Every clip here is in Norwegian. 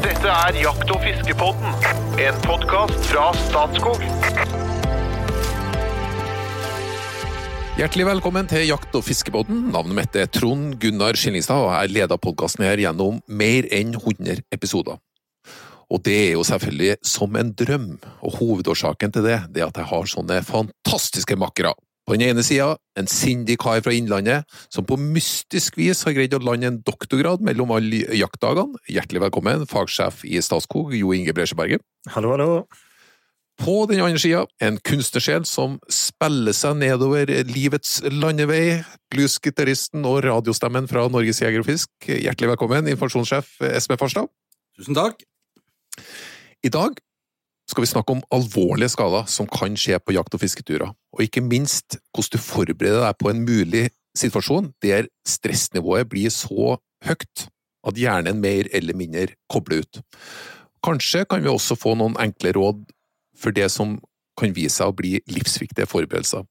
Dette er Jakt- og fiskepodden, en podkast fra Statskog. Hjertelig velkommen til Jakt- og fiskebåten. Navnet mitt er Trond Gunnar Skillingstad, og jeg leder podkasten her gjennom mer enn 100 episoder. Og det er jo selvfølgelig som en drøm, og hovedårsaken til det, det er at jeg har sånne fantastiske makkere. På den ene sida en sindig kar fra Innlandet, som på mystisk vis har greid å lande en doktorgrad mellom alle jaktdagene. Hjertelig velkommen, fagsjef i Statskog, Jo Inge Bresjeberget. Hallo, hallo. På den andre sida, en kunstnersjel som spiller seg nedover livets landevei. Bluesgitaristen og radiostemmen fra Norges Jeger og Fisk. Hjertelig velkommen, informasjonssjef Espen Farstad. Tusen takk. I dag skal vi snakke om alvorlige skader som kan skje på jakt- og fisketurer, og ikke minst hvordan du forbereder deg på en mulig situasjon der stressnivået blir så høyt at hjernen mer eller mindre kobler ut. Kanskje kan vi også få noen enkle råd for det som kan vise seg å bli livsviktige forberedelser.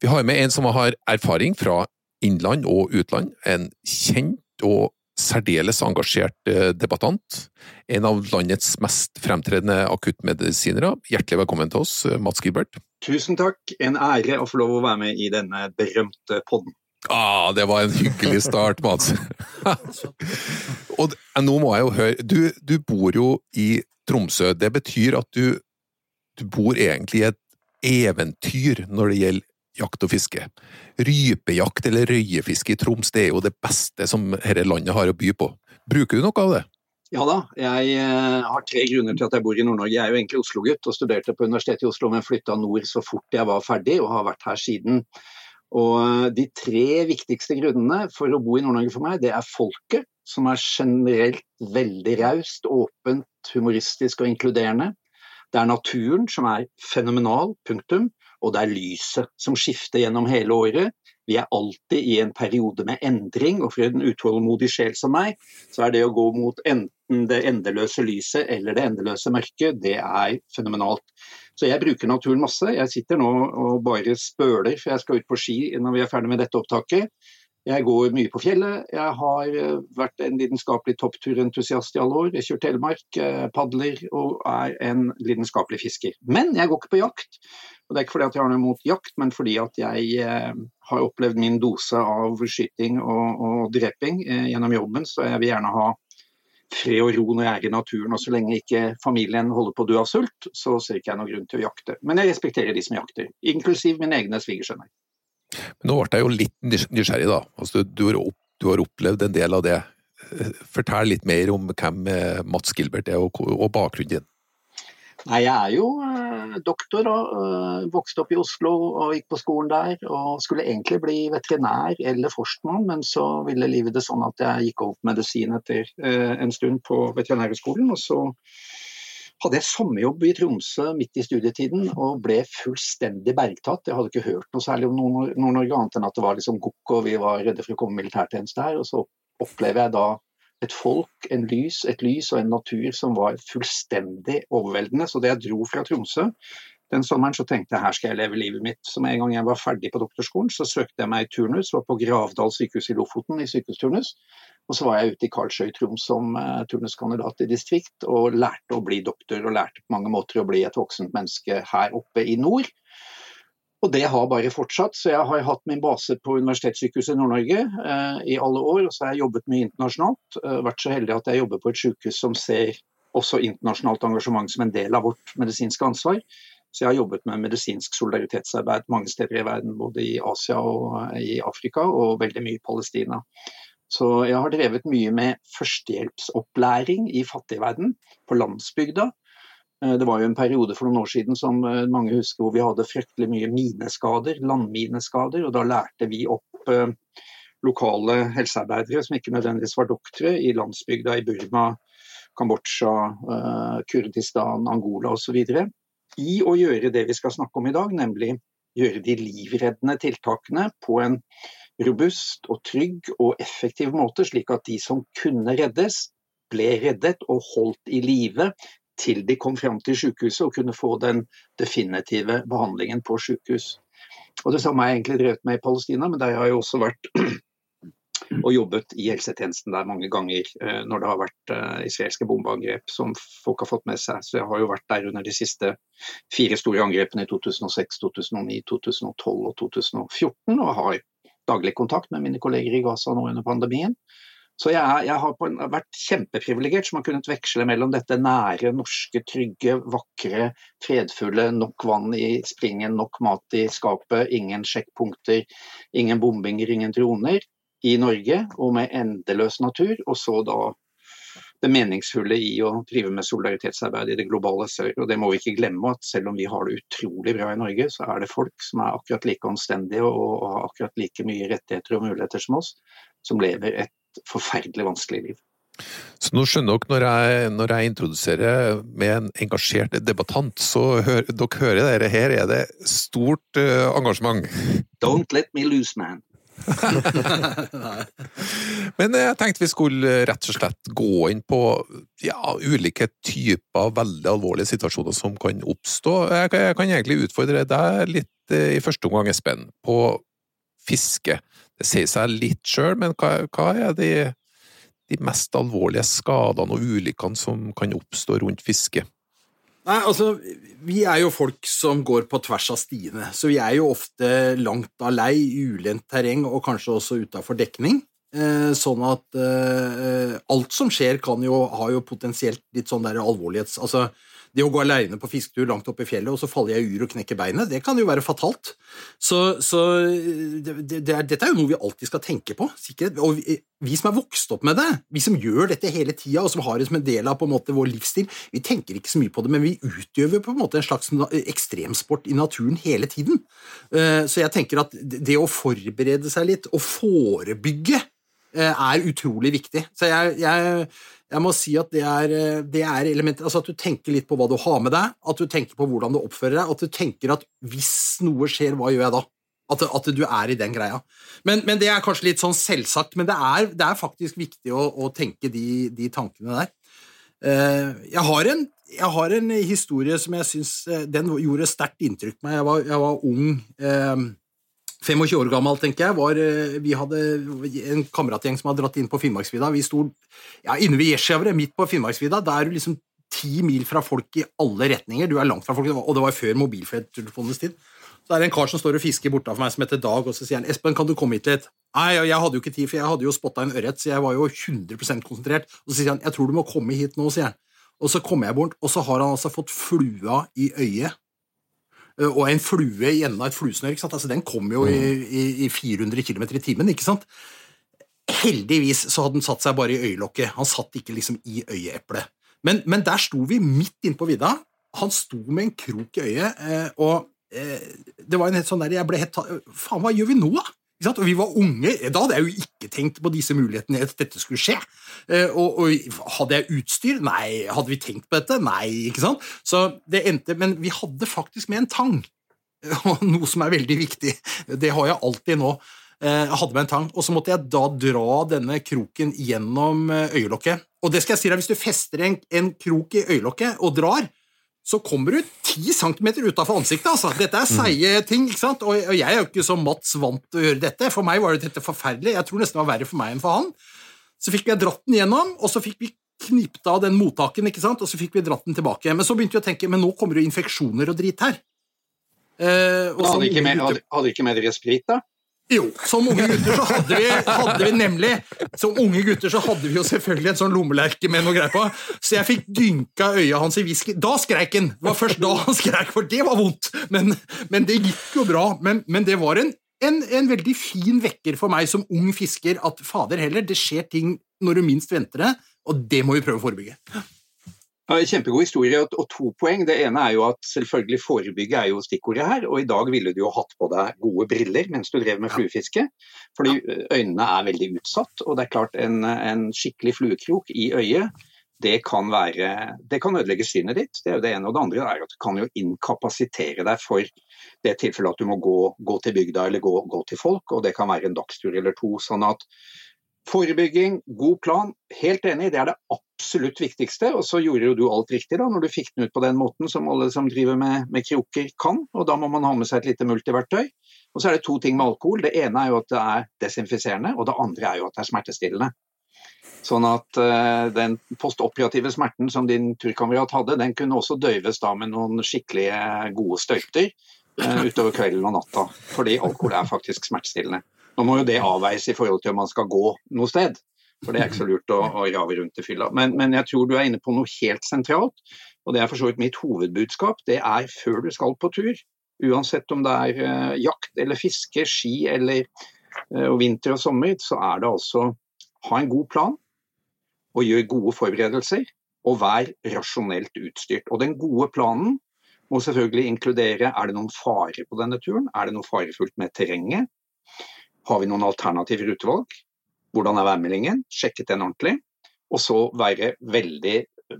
Vi har med en som har erfaring fra innland og utland, en kjent og særdeles engasjert eh, debattant, en av landets mest fremtredende akuttmedisinere. Hjertelig velkommen til oss, eh, Mats Gilbert. Tusen takk. En ære å få lov å være med i denne berømte podden. Ah, det var en hyggelig start, Mats. og nå må jeg jo høre, du, du bor jo i Tromsø. Det betyr at du, du bor egentlig i et eventyr når det gjelder jakt og fiske. Rypejakt eller røyefiske i Troms det er jo det beste som dette landet har å by på. Bruker du noe av det? Ja da, jeg eh, har tre grunner til at jeg bor i Nord-Norge. Jeg er jo egentlig Oslo-gutt og studerte på Universitetet i Oslo, men flytta nord så fort jeg var ferdig, og har vært her siden. Og eh, De tre viktigste grunnene for å bo i Nord-Norge for meg, det er folket, som er generelt veldig raust, åpent, humoristisk og inkluderende. Det er naturen, som er fenomenal, punktum. Og det er lyset, som skifter gjennom hele året. Vi er alltid i en periode med endring, og for en utålmodig sjel som meg, så er det å gå mot enten det endeløse lyset eller det endeløse mørket, det er fenomenalt. Så jeg bruker naturen masse. Jeg sitter nå og bare spøler, for jeg skal ut på ski når vi er ferdig med dette opptaket. Jeg går mye på fjellet. Jeg har eh, vært en lidenskapelig toppturentusiast i alle år. Jeg kjører Telemark, padler og er en lidenskapelig fisker. Men jeg går ikke på jakt. Og Det er ikke fordi at jeg har noe imot jakt, men fordi at jeg eh, har opplevd min dose av skyting og, og dreping eh, gjennom jobben, så jeg vil gjerne ha fred og ro når jeg er i naturen. Og så lenge ikke familien holder på å dø av sult, så ser ikke jeg noen grunn til å jakte. Men jeg respekterer de som jakter, inklusiv mine egne svigersønner. Men nå ble jeg jo litt nysgjerrig, da. Altså, du, har opp, du, har opplevd en del av det. Fortell litt mer om hvem Mats Gilbert er, og, og bakgrunnen din. Nei, Jeg er jo uh, doktor og uh, vokste opp i Oslo og gikk på skolen der. Og skulle egentlig bli veterinær eller forstmann, men så ville livet det sånn at jeg gikk på medisin etter uh, en stund på veterinærhøgskolen. Og så hadde jeg sommerjobb i Tromsø midt i studietiden og ble fullstendig bergtatt. Jeg hadde ikke hørt noe særlig om Nord-Norge annet enn at det var liksom gokk og vi var redde for å komme militærtjeneste her. Og så opplever jeg da et folk, en lys, et lys og en natur som var fullstendig overveldende. Så det jeg dro fra Tromsø den sommeren, så tenkte jeg her skal jeg leve livet mitt. Så med en gang jeg var ferdig på doktorskolen, så søkte jeg meg i turnus. Var på Gravdal sykehus i Lofoten i sykehusturnus. Og så var jeg ute i Karlsøy, Troms som uh, turnuskandidat i distrikt, og lærte å bli doktor. Og lærte på mange måter å bli et voksent menneske her oppe i nord. Og det har bare fortsatt. Så jeg har hatt min base på Universitetssykehuset i Nord-Norge eh, i alle år. Og så har jeg jobbet mye internasjonalt. Eh, vært så heldig at jeg jobber på et sykehus som ser også internasjonalt engasjement som en del av vårt medisinske ansvar. Så jeg har jobbet med medisinsk solidaritetsarbeid mange steder i verden, både i Asia og i Afrika, og veldig mye i Palestina. Så jeg har drevet mye med førstehjelpsopplæring i fattigverden, på landsbygda. Det var jo en periode for noen år siden som mange husker hvor vi hadde fryktelig mye mineskader, landmineskader. og Da lærte vi opp eh, lokale helsearbeidere som ikke nødvendigvis var doktere, i landsbygda i Burma, Kambodsja, eh, Kurdistan, Angola osv. I å gjøre det vi skal snakke om i dag, nemlig gjøre de livreddende tiltakene på en robust og trygg og effektiv måte, slik at de som kunne reddes, ble reddet og holdt i live til de kom fram til sykehuset og kunne få den definitive behandlingen på sykehus. Og Det samme har jeg egentlig drevet med i Palestina, men der har jeg også vært og jobbet i helsetjenesten der mange ganger eh, når det har vært eh, israelske bombeangrep som folk har fått med seg. Så jeg har jo vært der under de siste fire store angrepene i 2006, 2009, 2012 og 2014, og har daglig kontakt med mine kolleger i Gaza nå under pandemien. Så jeg, jeg har en, vært kjempeprivilegert som har kunnet veksle mellom dette nære, norske, trygge, vakre, fredfulle, nok vann i springen, nok mat i skapet, ingen sjekkpunkter, ingen bombinger, ingen droner, i Norge og med endeløs natur, og så da det meningsfulle i å drive med solidaritetsarbeid i det globale sør. Og det må vi ikke glemme at selv om vi har det utrolig bra i Norge, så er det folk som er akkurat like omstendige og, og har akkurat like mye rettigheter og muligheter som oss, som lever et forferdelig vanskelig liv. Så nå skjønner dere når jeg, når jeg introduserer med en engasjert debattant, så hør, dere hører dere her er det stort uh, engasjement. Don't let me lose, man. Men jeg tenkte vi skulle rett og slett gå inn på ja, ulike typer veldig alvorlige situasjoner som kan oppstå. Jeg kan, jeg kan egentlig utfordre deg litt eh, i første omgang, Espen, på fiske. Det sier seg litt sjøl, men hva, hva er de, de mest alvorlige skadene og ulykkene som kan oppstå rundt fiske? Nei, altså, Vi er jo folk som går på tvers av stiene, så vi er jo ofte langt av lei ulendt terreng og kanskje også utafor dekning. Eh, sånn at eh, alt som skjer, kan jo, har jo potensielt litt sånn der alvorlighets... Altså, det å gå alene på fisketur langt oppe i fjellet, og så faller jeg ur og knekker beinet, det kan jo være fatalt. Så, så det, det dette er jo noe vi alltid skal tenke på. Sikkert. Og vi, vi, som er vokst opp med det, vi som gjør dette hele tida, og som har det som en del av en måte vår livsstil, vi tenker ikke så mye på det, men vi utøver på en måte en slags ekstremsport i naturen hele tiden. Eh, så jeg tenker at det å forberede seg litt, og forebygge, er utrolig viktig. Så jeg, jeg jeg må si at det er, eh, det er Altså at du tenker litt på hva du har med deg, at du tenker på hvordan du oppfører deg, at du tenker at hvis noe skjer, hva gjør jeg da? At, at du er i den greia. Men, men, det er kanskje litt sånn selvsagt, men det er, det er faktisk viktig å, å tenke de, de, tankene der. Uh, jeg, har en, jeg har en historie som jeg syns eh, Den gjorde sterkt inntrykk på meg. Jeg var, jeg var ung. Uh, 25 år gammel, tenker jeg, var, eh, vi hadde en kameratgjeng som hadde dratt inn på Finnmarksvidda. Vi sto ja, inne ved Gjesjavre, midt på Finnmarksvidda. Da er du liksom ti mil fra folk i alle retninger. Du er langt fra folk, og det var før mobiltelefonenes tid. Så er det en kar som står og fisker bortafor meg, som heter Dag, og så sier han 'Espen, kan du komme hit litt?' Nei, jeg hadde jo ikke tid, for jeg hadde jo spotta en ørret, så jeg var jo 100% konsentrert. Og så sier han 'Jeg tror du må komme hit nå', sier han. Og så kommer jeg bort, og så har han altså fått flua i øyet og en flue i enden av et fluesnør. ikke sant? Altså, Den kom jo i, i, i 400 km i timen. ikke sant? Heldigvis så hadde den satt seg bare i øyelokket. Han satt ikke liksom i øyeeplet. Men, men der sto vi midt inne på vidda. Han sto med en krok i øyet, eh, og eh, det var en helt sånn der, jeg ble helt Faen, hva gjør vi nå, da? Og vi var unge. Da hadde jeg jo ikke tenkt på disse mulighetene at dette skulle skje. Eh, og, og, hadde jeg utstyr? Nei. Hadde vi tenkt på dette? Nei. ikke sant? Så det endte, Men vi hadde faktisk med en tang, og noe som er veldig viktig. Det har jeg alltid nå. Eh, jeg hadde med en tang, og så måtte jeg da dra denne kroken gjennom eh, øyelokket. Og det skal jeg si deg, hvis du fester en, en krok i øyelokket og drar, så kommer du ti centimeter utafor ansiktet. altså. Dette er seige ting. ikke sant? Og, og jeg er jo ikke så Mats vant til å gjøre dette. For meg var dette forferdelig. Jeg tror nesten det var verre for meg enn for han. Så fikk vi dratt den gjennom, og så fikk vi knipt av den mottaken, ikke sant? og så fikk vi dratt den tilbake. Men så begynte vi å tenke men nå kommer det infeksjoner og drit her. Eh, og hadde, ikke med, hadde, hadde ikke med dere sprit, da? Jo, som unge gutter så hadde vi, hadde vi, nemlig Som unge gutter så hadde vi jo selvfølgelig en sånn lommelerke med noe greier på. Så jeg fikk dynka øya hans i whisky. Da skreik han! Det var først da han skreik, for det var vondt. Men, men det gikk jo bra. Men, men det var en, en, en, veldig fin vekker for meg som ung fisker at fader heller, det skjer ting når du minst venter det, og det må vi prøve å forebygge. Kjempegod historie og, to poeng. Det ene er jo at selvfølgelig forebygge er jo stikkordet her. Og i dag ville du jo hatt på deg gode briller mens du drev med fluefiske. Fordi øynene er veldig utsatt. Og det er klart en, en skikkelig fluekrok i øyet det kan, være, det kan ødelegge synet ditt. Det er jo det ene. Og det andre er at du kan jo inkapasitere deg for det tilfellet at du må gå, gå til bygda eller gå, gå, til folk. Og det kan være en dagstur eller to. sånn at Forebygging, god plan, helt enig, det er det absolutt viktigste. Og så gjorde jo du alt riktig da, når du fikk den ut på den måten som alle som driver med, med kroker kan. Og da må man ha med seg et lite multiverktøy. Og så er det to ting med alkohol. Det ene er jo at det er desinfiserende, og det andre er jo at det er smertestillende. Sånn at uh, den postoperative smerten som din turkamerat hadde, den kunne også døyves da med noen skikkelige gode støyter uh, utover kvelden og natta. Fordi alkohol er faktisk smertestillende. Nå må jo det avveies i forhold til om man skal gå noe sted. For det er ikke så lurt å, å rave rundt i fylla. Men, men, jeg tror du er inne på noe helt sentralt, og det er for så vidt mitt hovedbudskap. Det er før du skal på tur. Uansett om det er uh, jakt eller fiske, ski eller uh, vinter og sommer, så er det altså ha en god plan og gjør gode forberedelser. Og vær rasjonelt utstyrt. Og den gode planen må selvfølgelig inkludere er det noen fare på denne turen. Er det noe farefullt med terrenget? Har vi noen alternative rutevalg? Hvordan er værmeldingen? Sjekket den ordentlig. Og så være veldig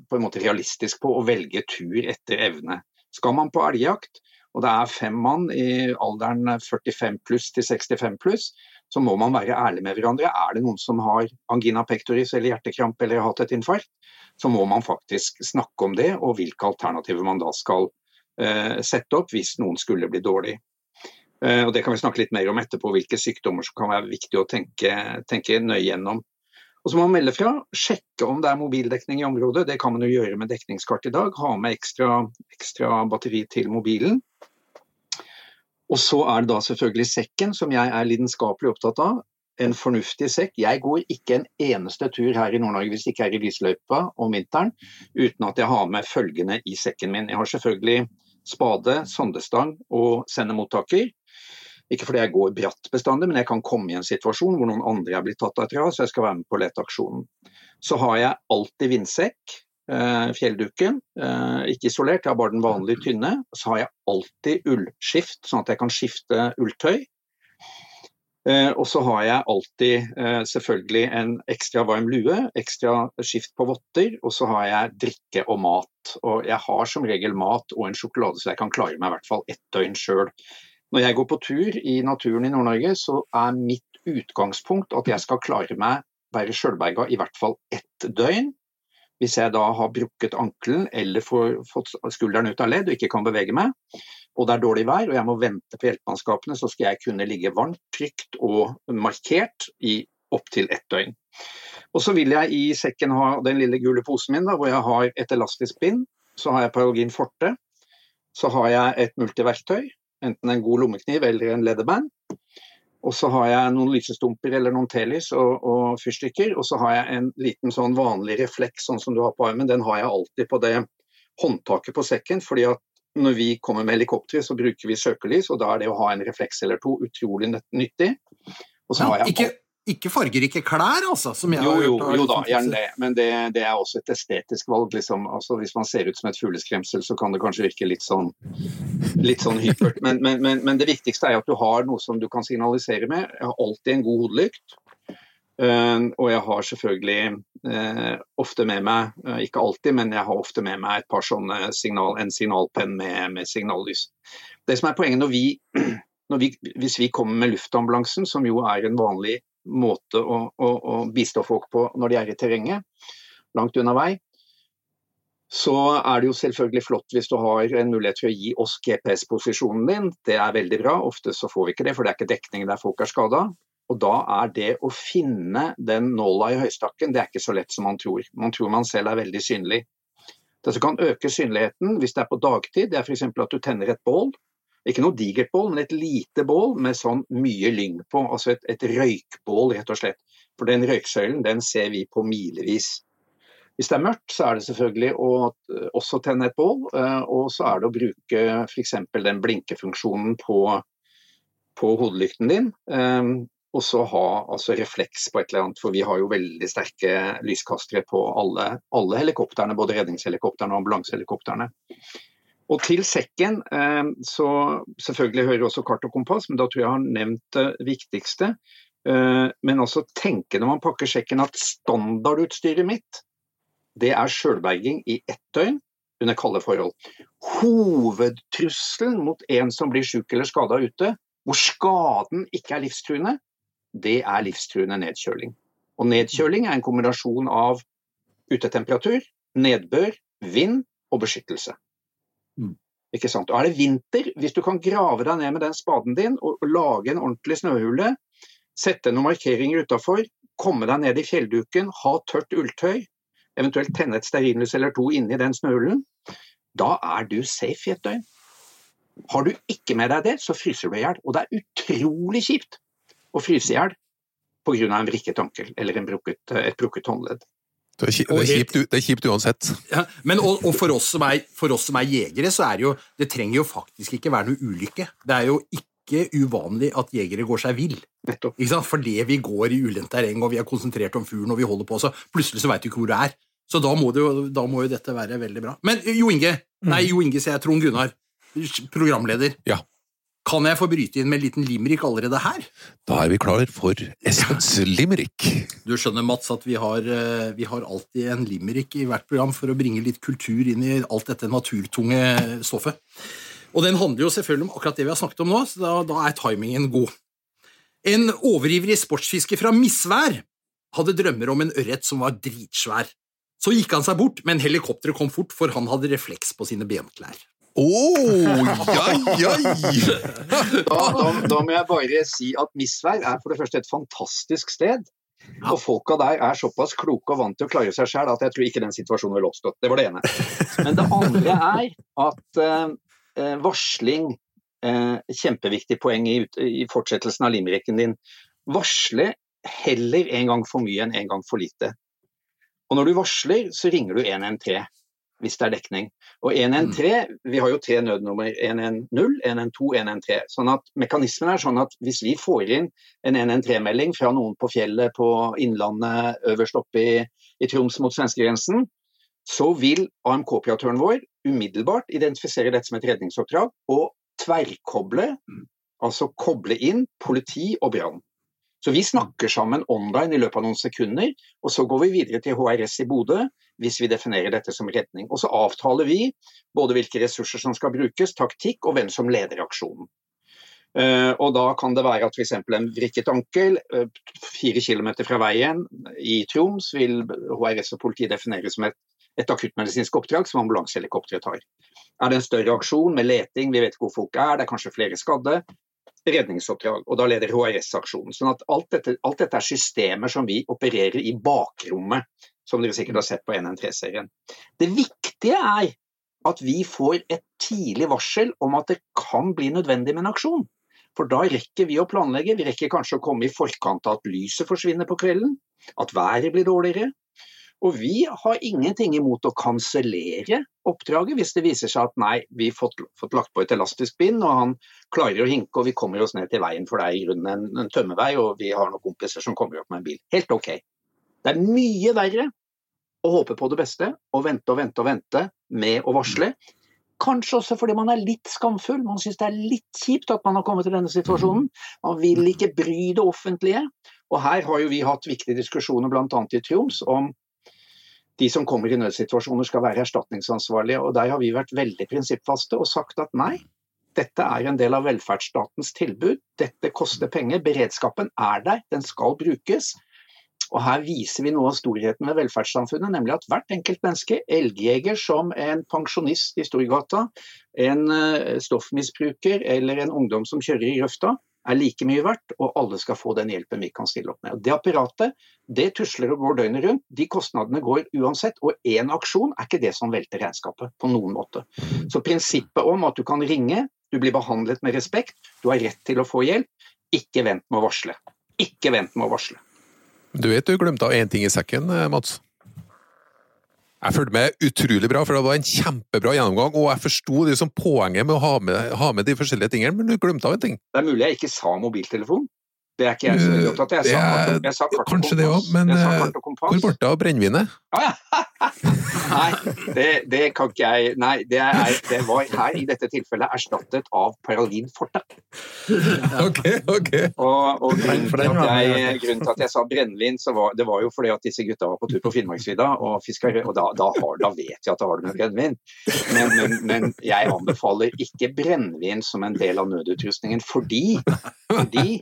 på en måte realistisk på å velge tur etter evne. Skal man på elgjakt, og det er fem mann i alderen 45 pluss til 65 pluss, så må man være ærlig med hverandre. Er det noen som har angina pectoris eller hjertekramp eller har hatt et infarkt, så må man faktisk snakke om det, og hvilke alternativer man da skal uh, sette opp hvis noen skulle bli dårlig. Uh, og Det kan vi snakke litt mer om etterpå, hvilke sykdommer som kan være viktig å tenke, tenke nøye gjennom. Og så må man melde fra, sjekke om det er mobildekning i området. Det kan man jo gjøre med dekningskart i dag. Ha med ekstra, ekstra batteri til mobilen. Og så er det da selvfølgelig sekken, som jeg er lidenskapelig opptatt av. En fornuftig sekk. Jeg går ikke en eneste tur her i Nord-Norge hvis det ikke er i lysløypa om vinteren, uten at jeg har med følgende i sekken min. Jeg har selvfølgelig spade, sondestang og sendemottaker. Ikke fordi jeg går bratt bestandig, men jeg kan komme i en situasjon hvor noen andre er blitt tatt av ras, så jeg skal være med på leteaksjonen. Så har jeg alltid vindsekk, fjellduken. Eh, ikke isolert, jeg har bare den vanlige tynne. Så har jeg alltid ullskift, sånn at jeg kan skifte ulltøy. Eh, og så har jeg alltid eh, selvfølgelig en ekstra varm lue, ekstra skift på votter, og så har jeg drikke og mat. Og jeg har som regel mat og en sjokolade, så jeg kan klare meg i hvert fall ett døgn sjøl. Når jeg går på tur i naturen i Nord-Norge, så er mitt utgangspunkt at jeg skal klare meg være sjølberga i hvert fall ett døgn. Hvis jeg da har brukket ankelen eller fått skulderen ut av ledd og ikke kan bevege meg, og det er dårlig vær og jeg må vente på hjelpemannskapene, så skal jeg kunne ligge varmt, trygt og markert i opptil ett døgn. Og så vil jeg i sekken ha den lille gule posen min da, hvor jeg har et elastisk bind. Så har jeg Paralgin forte. Så har jeg et multiverktøy, enten en god lommekniv eller en leatherband. Og så har jeg noen lysestumper eller noen telys og, og fyrstikker. Og så har jeg en liten sånn vanlig refleks, sånn som du har på armen. Den har jeg alltid på det håndtaket på sekken. fordi at når vi kommer med helikopter, så bruker vi søkelys, og da er det å ha en refleks eller to utrolig nyttig. Og så har jeg ikke ikke fargerike klær, altså? jo, jo, jo da, gjerne det. Men det, det, er også et estetisk valg. Liksom. Altså, hvis man ser ut som et fugleskremsel, så kan det kanskje virke litt sånn, litt sånn hypert. Men, men, men, men, det viktigste er at du har noe som du kan signalisere med. Jeg har alltid en god hodelykt. Uh, og jeg har selvfølgelig uh, ofte med meg, uh, ikke alltid, men jeg har ofte med meg et par sånne signal, en signalpenn med, med signallys. Det som er poenget når vi, når vi, Hvis vi kommer med luftambulansen, som jo er en vanlig måte å, å, å, bistå folk på når de er i terrenget, langt unna vei, så er det jo selvfølgelig flott hvis du har en mulighet til å gi oss GPS-posisjonen din. Det er veldig bra. Ofte så får vi ikke det, for det er ikke dekning der folk er skada. Og da er det å finne den nåla i høystakken, det er ikke så lett som man tror. Man tror man selv er veldig synlig. Det som kan øke synligheten hvis det er på dagtid, det er f.eks. at du tenner et bål. Ikke noe digert bål, men et lite bål med sånn mye lyng på. Altså et, et røykbål, rett og slett. For den røyksøylen den ser vi på milevis. Hvis det er mørkt, så er det selvfølgelig å eh, også tenne et bål. Eh, og så er det å bruke f.eks. den blinkefunksjonen på, på hodelykten din. Eh, og så ha altså, refleks på et eller annet, for vi har jo veldig sterke lyskastere på alle, alle helikoptrene, både redningshelikoptrene og ambulansehelikoptrene. Og til sekken, eh, så selvfølgelig hører også kart og kompass, men da tror jeg jeg har nevnt det viktigste. Eh, men også tenke når man pakker sekken at standardutstyret mitt, det er sjølberging i ett døgn under kalde forhold. Hovedtrusselen mot en som blir syk eller skada ute, hvor skaden ikke er livstruende, det er livstruende nedkjøling. Og nedkjøling er en kombinasjon av utetemperatur, nedbør, vind og beskyttelse. Ikke sant? Og er det vinter, hvis du kan grave deg ned med den spaden din og, og lage en ordentlig snøhule, sette noen markeringer utafor, komme deg ned i fjellduken, ha tørt ulltøy, eventuelt tenne et stearinlys eller to inni den snøhulen, da er du safe i et døgn. Har du ikke med deg det, så fryser du i hjel. Og det er utrolig kjipt å fryse i hjel pga. en vrikket ankel eller brukket, et brukket håndledd. Det er, kjipt, det, er kjipt, det er kjipt uansett. Ja, men og, og for, oss er, for, oss som er, jegere, så er det jo Det trenger jo faktisk ikke være noe ulykke. Det er jo ikke uvanlig at jegere går seg vill. Fordi vi går i ulendt terreng og vi er konsentrert om fuglen og vi holder på, så plutselig så veit du ikke hvor du er. Så da må, jo, da må, jo, dette være veldig bra. Men Jo Inge, mm. nei, Jo Inge, sier jeg, Trond Gunnar, programleder. Ja. Kan jeg få bryte inn med en liten limerick allerede her? Da er vi klar for Espens limerick. Du skjønner, Mats, at vi har, eh, vi har, alltid en limerick i hvert program for å bringe litt kultur inn i alt dette naturtunge stoffet. Og den handler jo selvfølgelig om akkurat det vi har snakket om nå, så da, da er timingen god. En overivrig sportsfisker fra Misvær hadde drømmer om en ørret som var dritsvær. Så gikk han seg bort, men helikopteret kom fort, for han hadde refleks på sine benklær. Oh, ja, ja. da, da, da, må jeg bare si at Misvær er for det første et fantastisk sted. Og folka der er såpass kloke og vant til å klare seg sjøl at jeg tror ikke den situasjonen ville oppstått. Det var det ene. Men det andre er at eh, varsling eh, Kjempeviktig poeng i, i fortsettelsen av limericken din. Varsle heller en gang for mye enn en gang for lite. Og når du varsler, så ringer du 113 hvis det er dekning. Og 113, mm. vi har jo tre nødnummer, 110, 112, 113. Sånn at mekanismen er sånn at hvis vi får inn en 113-melding fra noen på fjellet på Innlandet øverst oppe i, i Troms mot svenskegrensen, så vil AMK-operatøren vår umiddelbart identifisere dette som et redningsoppdrag og tverrkoble, mm. altså koble inn politi og brann. Så vi snakker sammen online i løpet av noen sekunder, og så går vi videre til HRS i Bodø hvis vi definerer dette som redning. Og så avtaler vi både hvilke ressurser som skal brukes, taktikk og hvem som leder aksjonen. Uh, og da kan det være at f.eks. en vrikket ankel uh, fire km fra veien i Troms vil HRS og politiet definere som et, et akuttmedisinsk oppdrag som ambulansehelikopteret tar. Er det en større aksjon med leting, vi vet ikke hvor folk er, det er kanskje flere skadde, redningsoppdrag, og da leder HRS-aksjonen. Sånn at alt dette, alt dette, er systemer som vi opererer i bakrommet, som dere sikkert har sett på NN3-serien. Det viktige er at vi får et tidlig varsel om at det kan bli nødvendig med en aksjon. For da rekker vi å planlegge, vi rekker kanskje å komme i forkant av at lyset forsvinner på kvelden, at været blir dårligere, og vi har ingenting imot å kansellere oppdraget hvis det viser seg at nei, vi har fått, fått, lagt på et elastisk bind, og han klarer å hinke, og vi kommer oss ned til veien, for det er i grunnen en, en tømmevei, og vi har noen kompiser som kommer opp med en bil. Helt ok. Det er mye verre å håpe på det beste og vente og vente og vente med å varsle. Kanskje også fordi man er litt skamfull. Man syns det er litt kjipt at man har kommet i denne situasjonen. Man vil ikke bry det offentlige. Og her har jo vi hatt viktige diskusjoner bl.a. i Troms om de som kommer i nødsituasjoner skal være erstatningsansvarlige. og Der har vi vært veldig prinsippfaste og sagt at nei, dette er en del av velferdsstatens tilbud. Dette koster penger. Beredskapen er der, den skal brukes. Og Her viser vi noe av storheten ved velferdssamfunnet, nemlig at hvert enkelt menneske, elgjeger som en pensjonist i Storgata, en eh, stoffmisbruker eller en ungdom som kjører i grøfta, er like mye verdt, og alle skal få den hjelpen vi kan stille opp med. Det apparatet det tusler og går døgnet rundt, de kostnadene går uansett. Og én aksjon er ikke det som velter regnskapet på noen måte. Så prinsippet om at du kan ringe, du blir behandlet med respekt, du har rett til å få hjelp, ikke vent med å varsle. Ikke vent med å varsle. Du vet du glemte av én ting i sekken, eh, Mats? Jeg følte meg utrolig bra, for det var en kjempebra gjennomgang. Og jeg forsto liksom poenget med å ha med, ha med, de forskjellige tingene, men du glemte av en ting. Det er mulig jeg ikke sa mobiltelefon. Det er ikke jeg så veldig opptatt av. Jeg, sa, jeg sa kart Kanskje det òg, men eh, hvor ble det av brennevinet? Ah, ja. Nei, det, det, kan ikke jeg Nei, det, er, det, var her i dette tilfellet erstattet av Paralin Forte. ok, ok. Og, og grunnen, til jeg, grunnen, til at jeg, sa brennevin, var det var jo fordi at disse gutta var på tur på Finnmarksvidda og fiska, og da, da, har, da, vet jeg at da har du med brennevin. Men, men, men, jeg anbefaler ikke brennevin som en del av nødutrustningen fordi, fordi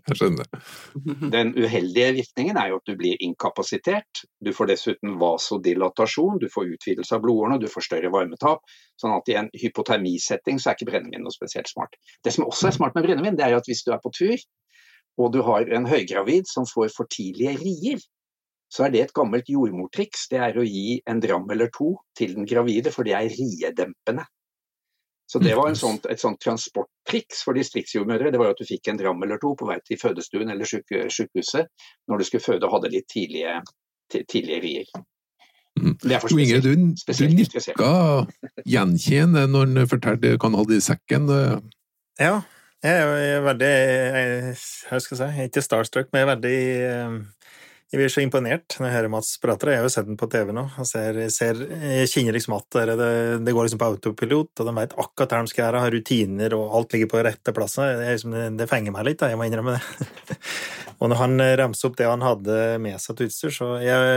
den uheldige virkningen er jo at du blir inkapasitert. Du får dessuten vasodilatasjon inflammasjon, du får utvidelse av blodårene, du får større varmetap. Sånn at i en hypotermisetting så er ikke brennevin noe spesielt smart. Det som også er smart med brennevin, det er at hvis du er på tur, og du har en høygravid som får for tidlige rier, så er det et gammelt jordmortriks. Det er å gi en dram eller to til den gravide, for det er riedempende. Så det var sånt, et sånt transporttriks for distriktsjordmødre. Det var at du fikk en dram eller to på vei til fødestuen eller sykehuset når du skulle føde og hadde litt tidlige, tidlige rier. Det er for spesielt, Inge, du, du nikka gjenkjennende når han fortalte hva han hadde i sekken. Ja, jeg er veldig jeg, Hva skal jeg si, jeg er ikke starstruck, men jeg er veldig eh, jeg blir så imponert når jeg hører Mats prate. Jeg har jo sett den på TV nå. Jeg, ser, ser, jeg kjenner liksom at det, det, går liksom på autopilot, og de vet akkurat hva de skal gjøre, har rutiner, og alt ligger på rette plass. Liksom, det, fenger meg litt, da. jeg må innrømme det. og når han ramser opp det han hadde med seg til utstyr, så jeg,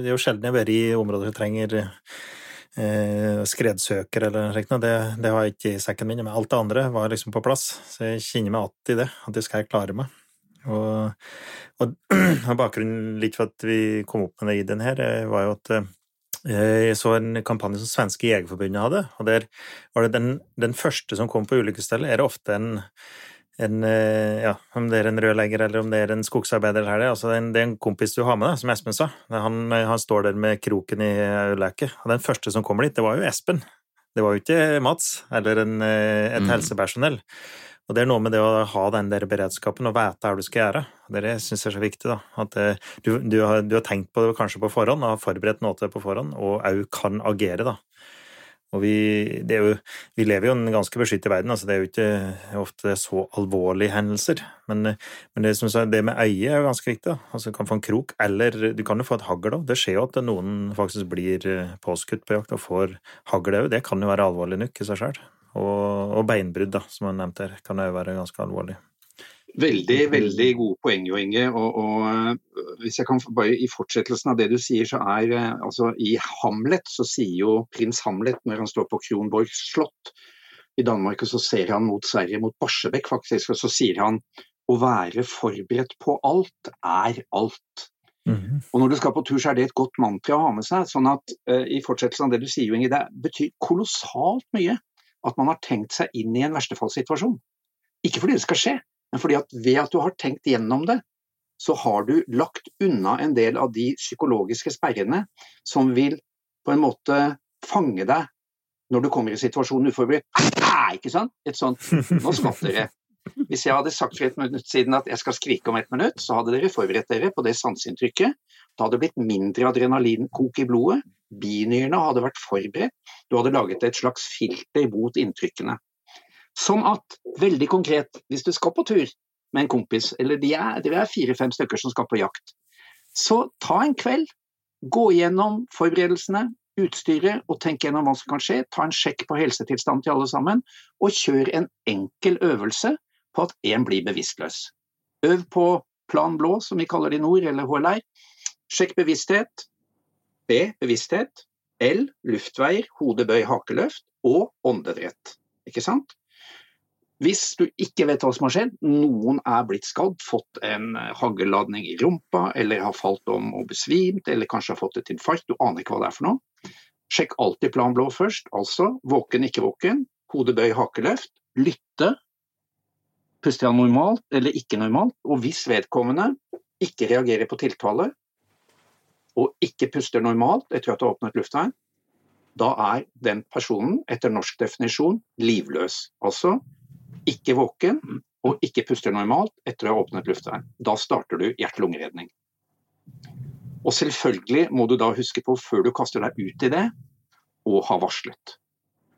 Det er jo sjelden jeg har vært i områder som trenger eh, skredsøker eller slikt. Det, det har jeg ikke i sekken min, men alt det andre var liksom på plass. Så jeg kjenner meg igjen i det, at det skal jeg klare meg. Og, og, og, bakgrunnen litt for at vi kom opp med det i den her, eh, var jo at eh, jeg så en kampanje som svenske Jegerforbundet hadde, og der var det den, den første som kom på ulykkesstedet, er det ofte en, en, eh, ja, om det er en rørlegger eller om det er en skogsarbeider, eller det, altså det, er en, det er en kompis du har med deg, som Espen sa. Han, han står der med kroken i øyeleket. Og den første som kommer dit, det var jo Espen. Det var jo ikke Mats eller en, et mm. Og det er noe med det å ha den der beredskapen og vite hva du skal gjøre. Det syns jeg er så viktig. da. At eh, du, du, har, du, har, tenkt på det kanskje på forhånd, og har forberedt noe til det på forhånd, og òg kan agere. da. Og vi, jo, vi, lever jo i en ganske beskyttet verden, altså det er jo ikke ofte så alvorlige hendelser. Men, men det, sa, det, med øye er jo ganske viktig. Da. Altså, du kan få en krok, eller du kan jo få et hagl. Det skjer jo at noen faktisk blir eh, påskutt på jakt og får hagl òg. Det kan jo være alvorlig nok i seg sjøl. Og, og beinbrudd, da, som han nevnte her, kan òg være ganske alvorlig. Veldig veldig gode poeng, Jo Inge. Og, og, hvis jeg kan bare I fortsettelsen av det du sier, så er øh, altså I Hamlet så sier jo prins Hamlet, når han står på Kronborg slott i Danmark, og så ser han mot Sverige, mot Barsebekk faktisk, og så sier han å være forberedt på alt er alt. Mm -hmm. Og Når du skal på tur, så er det et godt mantra å ha med seg. sånn at uh, I fortsettelsen av det du sier, Inge, det betyr kolossalt mye at man har tenkt seg inn i en verstefallssituasjon. Ikke fordi det skal skje, men fordi at ved at du har tenkt gjennom det, så har du lagt unna en del av de psykologiske sperrene som vil på en måte fange deg når du kommer i situasjonen uforberedt. Ikke sant? Et sånt Nå skvatt dere. Hvis jeg hadde sagt for et minutt siden at jeg skal skrike om et minutt, så hadde dere forberedt dere på det sanseinntrykket. Da hadde det blitt mindre adrenalinkok i blodet, binyrene hadde vært forberedt, du hadde laget et slags filter mot inntrykkene. Sånn at, veldig konkret, hvis du skal på tur med en kompis, eller de er, dere er fire-fem stykker som skal på jakt, så ta en kveld, gå gjennom forberedelsene, utstyret og tenk gjennom hva som kan skje. Ta en sjekk på helsetilstanden til alle sammen, og kjør en enkel øvelse på at én blir bevisstløs. Øv på plan blå, som vi kaller det i nord, eller HLR. Sjekk bevissthet, B. Bevissthet. L. Luftveier, hodebøy, hakeløft. Og åndedrett. Ikke sant? Hvis du ikke vet hva som har skjedd, noen er blitt skadd, fått en haglladning i rumpa, eller har falt om og besvimt, eller kanskje har fått et infarkt, du aner ikke hva det er for noe. Sjekk alltid plan blå først, altså våken, ikke våken, hodebøy, hakeløft. Lytte. Puster han normalt eller ikke normalt? Og hvis vedkommende ikke reagerer på tiltale, og ikke puster normalt etter at du har åpnet luftveien, da er den personen etter norsk definisjon livløs. Altså ikke våken og ikke puster normalt etter å ha åpnet luftveien. Da starter du hjerte-lungeredning. Og selvfølgelig må du da huske på, før du kaster deg ut i det, å ha varslet.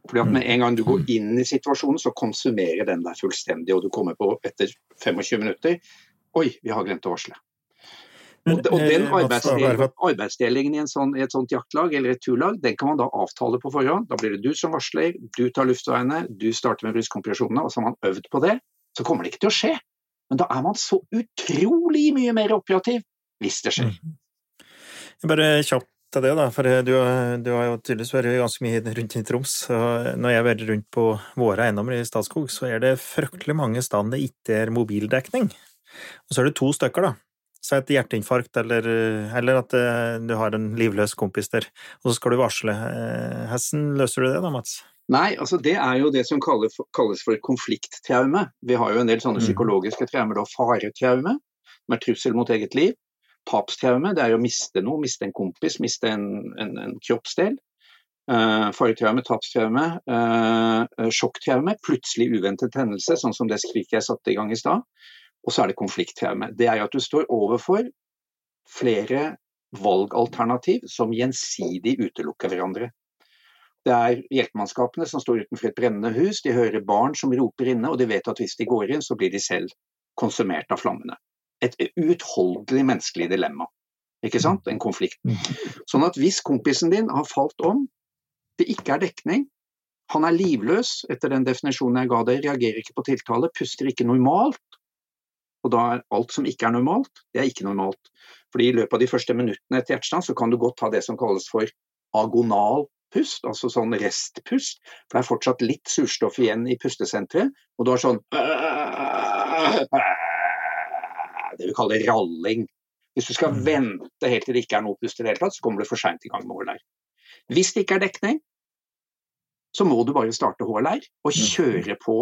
Fordi at Med en gang du går inn i situasjonen, så konsumerer den deg fullstendig, og du kommer på etter 25 minutter Oi, vi har glemt å varsle. Og, og den eh, arbeidsdelingen, arbeidsdelingen i, sånn, i, et sånt jaktlag eller et turlag, den kan man da avtale på forhånd. Da blir det du som varsler, du tar luftveiene, du starter med brystkompresjonene, og så har man øvd på det. Så kommer det ikke til å skje. Men da er man så utrolig mye mer operativ hvis det skjer. Mm. Bare kjapt til det, da, for du, du, har jo tydeligvis vært ganske mye rundt i Troms. og Når jeg har vært rundt på våre eiendommer i Statskog, så er det fryktelig mange steder det ikke er mobildekning. Og så er det to stykker, da Si et hjerteinfarkt, eller, eller at eh, du har en livløs kompis der, og så skal du varsle. Eh, Hvordan løser du det da, Mats? Nei, altså det er jo det som kalles for, konflikttraume. Vi har jo en del sånne Mm. psykologiske traumer. Da Faretraume, med trussel mot eget liv. Tapstraume, det er å miste noe, miste en kompis, miste en, en, en kroppsdel. Uh, faretraume, tapstraume, uh, sjokktraume, plutselig uventet hendelse, sånn som det skriket jeg satte i gang i stad. Og så er det konflikttraume. Det er jo at du står overfor flere valgalternativ som gjensidig utelukker hverandre. Det er hjelpemannskapene som står utenfor et brennende hus, de hører barn som roper inne, og de vet at hvis de går inn, så blir de selv konsumert av flammene. Et uutholdelig menneskelig dilemma. Ikke sant? En konflikt. Sånn at hvis kompisen din har falt om, det ikke er dekning, han er livløs etter den definisjonen jeg ga deg, reagerer ikke på tiltale, puster ikke normalt, og da er alt som ikke er normalt, det er ikke normalt. Fordi i løpet av de første minuttene etter hjertestans så kan du godt ha det som kalles for agonal pust, altså sånn restpust. For det er fortsatt litt surstoff igjen i pustesenteret, og du har sånn Det vi kaller ralling. Hvis du skal vente helt til det ikke er noe pust i det hele tatt, så kommer du for seint i gang med HLR. Hvis det ikke er dekning, så må du bare starte HLR og kjøre på.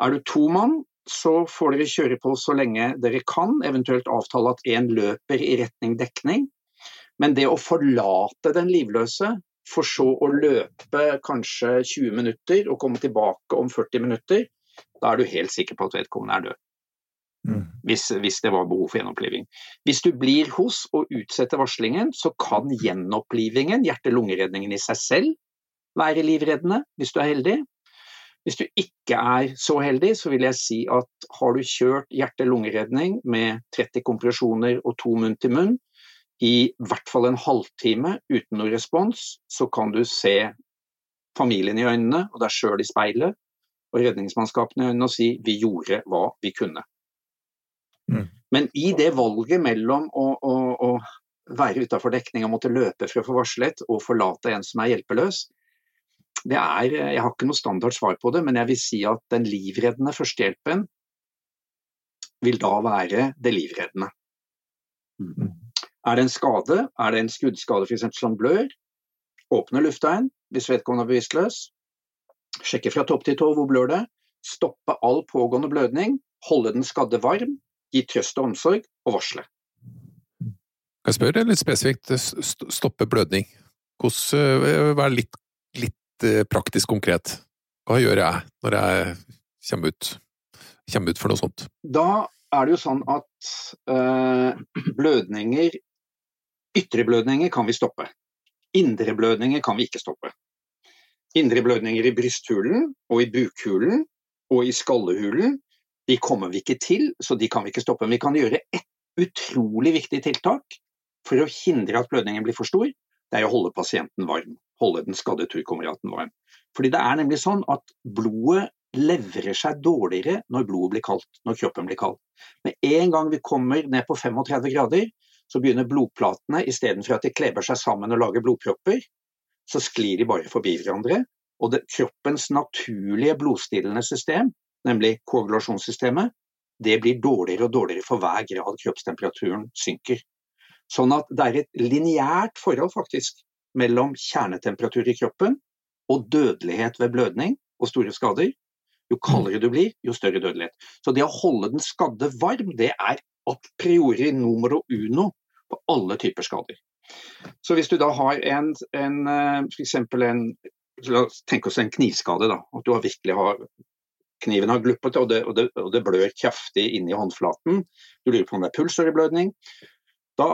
Er du to mann, så får dere kjøre på så lenge dere kan, eventuelt avtale at én løper i retning dekning. Men det å forlate den livløse, for så å løpe kanskje 20 minutter og komme tilbake om 40 minutter, da er du helt sikker på at vedkommende er død. Hvis, hvis det var behov for gjenoppliving. Hvis du blir hos og utsetter varslingen, så kan gjenopplivingen, hjerte-lungeredningen i seg selv, være livreddende, hvis du er heldig. Hvis du ikke er så heldig, så vil jeg si at har du kjørt hjerte-lungeredning med 30 kompresjoner og to munn til munn i hvert fall en halvtime uten noe respons, så kan du se familien i øynene og deg sjøl i speilet og redningsmannskapene i øynene og si 'vi gjorde hva vi kunne'. Mm. Men i det valget mellom å, å, å være utafor dekning og måtte løpe for å få varslet, og forlate en som er hjelpeløs, det er, jeg har ikke noe standard svar på det, men jeg vil si at den livreddende førstehjelpen vil da være det livreddende. Er det en skade, er det en skuddskade f.eks. som blør, åpne luftveien hvis vedkommende er bevisstløs, sjekke fra topp til tå hvor blør det, stoppe all pågående blødning, holde den skadde varm, gi trøst og omsorg og varsle. Kan jeg spørre litt spesifikt, stoppe blødning? Hvordan, eh, Vær litt, litt eh, praktisk konkret. Hva gjør jeg når jeg kommer ut, kommer ut for noe sånt? Da er det jo sånn at øh, blødninger Ytre blødninger kan vi stoppe. Indre blødninger kan vi ikke stoppe. Indre blødninger i brysthulen og i bukhulen og i skallehulen de kommer vi ikke til, så de kan vi ikke stoppe. Men vi kan gjøre ett utrolig viktig tiltak for å hindre at blødningen blir for stor. Det er å holde pasienten varm. Holde den skadde turkameraten varm. Fordi det er nemlig sånn at blodet leverer seg dårligere når blodet blir kaldt, når kroppen blir kald. Med en gang vi kommer ned på 35 grader, så begynner blodplatene, istedenfor at de kleber seg sammen og lager blodpropper, så sklir de bare forbi hverandre. Og det, kroppens naturlige blodstillende system, nemlig koagulasjonssystemet, det blir dårligere og dårligere for hver grad kroppstemperaturen synker. Sånn at det er et lineært forhold faktisk mellom kjernetemperatur i kroppen og dødelighet ved blødning og store skader. Jo kaldere du blir, jo større dødelighet. Så det å holde den skadde varm, det er a priori numero uno på alle typer skader. Så hvis du da har en, en f.eks. en La oss tenke oss en knivskade. da, At du har virkelig har kniven har gluppet og det, og, det, og det blør kraftig inni håndflaten. Du lurer på om det er pulsåreblødning. Da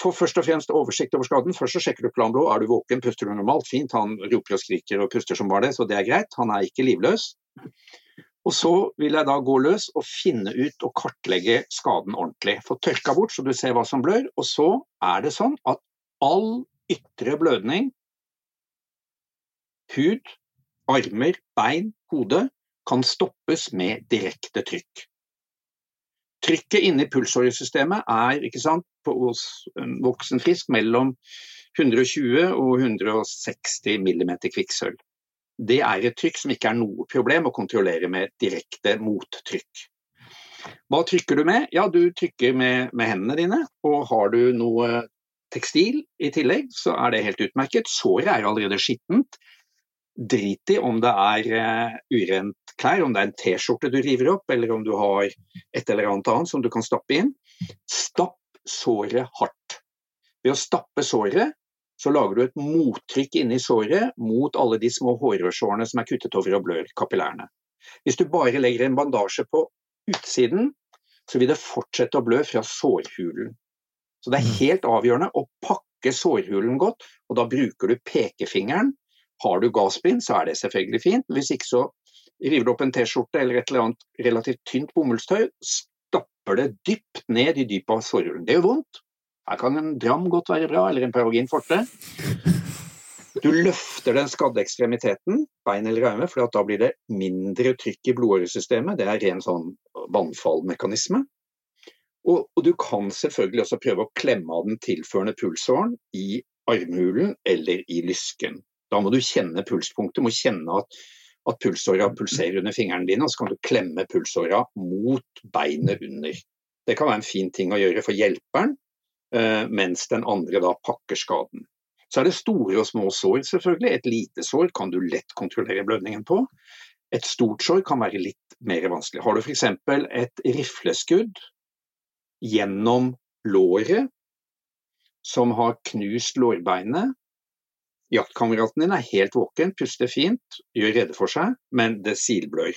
får først og fremst oversikt over skaden. Først så sjekker du planblå. Er du våken, puster du normalt? Fint. Han roper og skriker og puster som bare det, så det er greit. Han er ikke livløs. Og så vil jeg da gå løs og finne ut og kartlegge skaden ordentlig. Få tørka bort så du ser hva som blør. Og så er det sånn at all ytre blødning, hud, armer, bein, hode, kan stoppes med direkte trykk. Trykket inni pulsåresystemet er ikke sant, på voksen frisk mellom 120 og 160 millimeter kvikksølv. Det er et trykk som ikke er noe problem å kontrollere med direkte mottrykk. Hva trykker du med? Ja, du trykker med, med hendene dine. Og har du noe tekstil i tillegg, så er det helt utmerket. Såret er allerede skittent. Drit i om det er uh, urent klær, om det er en T-skjorte du river opp, eller om du har et eller annet annet som du kan stappe inn. Stapp såret hardt. Ved å stappe såret så lager du et mottrykk inni såret mot alle de små hårrørsårene som er kuttet over og blør kapillærene. Hvis du bare legger en bandasje på utsiden, så vil det fortsette å blø fra sårhulen. Så det er mm. helt avgjørende å pakke sårhulen godt, og da bruker du pekefingeren. Har du gassbind, så er det selvfølgelig fint. Hvis ikke så river du opp en T-skjorte eller et eller annet relativt tynt bomullstøy, stapper det dypt ned i dypet av sårhulen. Det gjør vondt, her kan en dram godt være bra, eller en paragin forte. Du løfter den skadde ekstremiteten, bein eller arme, for da blir det mindre trykk i blodåresystemet. Det er ren sånn vannfallmekanisme. Og, og, du kan selvfølgelig også prøve å klemme av den tilførende pulsåren i armhulen eller i lysken. Da må du kjenne pulspunktet, må kjenne at, at pulsåra pulserer under fingrene dine, og så kan du klemme pulsåra mot beinet under. Det kan være en fin ting å gjøre for hjelperen, Eh, mens den andre da pakker skaden. Så er det store og små sår, selvfølgelig. Et lite sår kan du lett kontrollere blødningen på. Et stort sår kan være litt mer vanskelig. Har du f.eks. et rifleskudd gjennom låret som har knust lårbeinet Jaktkameraten din er helt våken, puster fint, gjør rede for seg, men det silblør.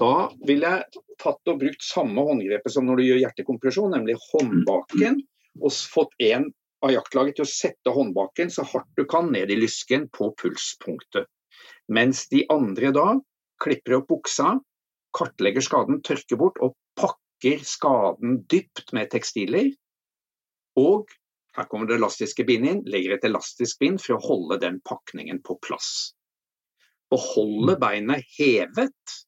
Da ville jeg tatt og brukt samme håndgrepet som når du gjør hjertekompresjon, nemlig håndbaken og fått en av jaktlaget til å sette håndbaken så hardt du kan ned i lysken på pulspunktet. Mens de andre da klipper opp buksa, kartlegger skaden, tørker bort og pakker skaden dypt med tekstiler. Og her kommer det elastiske bindet inn, legger et elastisk bind for å holde den pakningen på plass. Beholder beinet hevet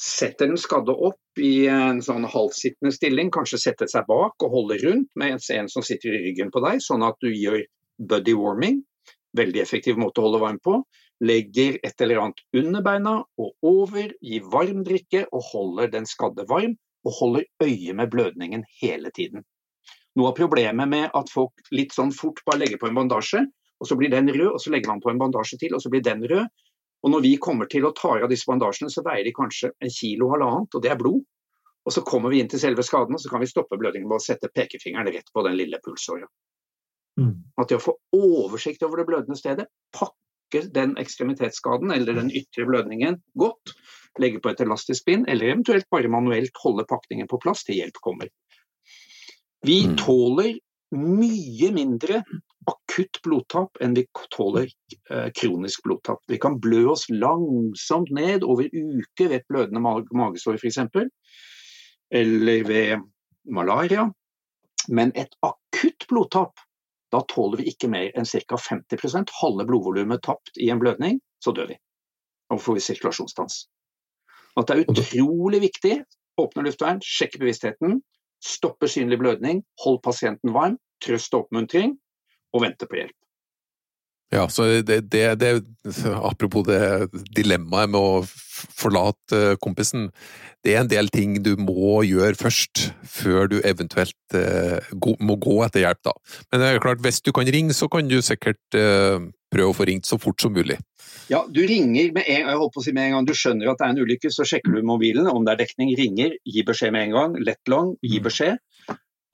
setter den skadde opp i en sånn halvsittende stilling, kanskje setter seg bak og holder rundt med en som sitter i ryggen på deg, sånn at du gjør buddy warming. Veldig effektiv måte å holde varm på. Legger et eller annet under beina og over, gir varm drikke og holder den skadde varm. Og holder øye med blødningen hele tiden. Noe av problemet med at folk litt sånn fort bare legger på en bandasje, og så blir den rød, og så legger man på en bandasje til, og så blir den rød, og når vi kommer til å ta av disse bandasjene, så veier de kanskje en kilo halvannet, og det er blod. Og så kommer vi inn til selve skaden, og så kan vi stoppe blødningen med å sette pekefingeren rett på den lille pulsåra. Mm. At det å få oversikt over det blødende stedet, pakke den ekstremitetsskaden eller den ytre blødningen godt, legge på et elastisk bind, eller eventuelt bare manuelt holde pakningen på plass til hjelp kommer. Vi mm. tåler mye mindre akutt blodtap enn vi tåler eh, kronisk blodtap. Vi kan blø oss langsomt ned over uker ved et blødende mag magesår f.eks., eller ved malaria. Men et akutt blodtap, da tåler vi ikke mer enn ca. 50% halve blodvolumet tapt i en blødning, så dør vi. Da får vi sirkulasjonsstans. At det er utrolig viktig, åpne luftvern, sjekke bevisstheten, stoppe synlig blødning, hold pasienten varm, trøst og oppmuntring, og vente på hjelp. Ja, så det, det, det, Apropos det dilemmaet med å forlate kompisen. Det er en del ting du må gjøre først, før du eventuelt eh, må gå etter hjelp. da. Men det er klart, hvis du kan ringe, så kan du sikkert eh, prøve å få ringt så fort som mulig. Ja, du ringer med en, jeg håper å si med en gang du skjønner at det er en ulykke, så sjekker du mobilen. Om det er dekning, ringer, gi beskjed med en gang. Lett lang, gi mm. beskjed.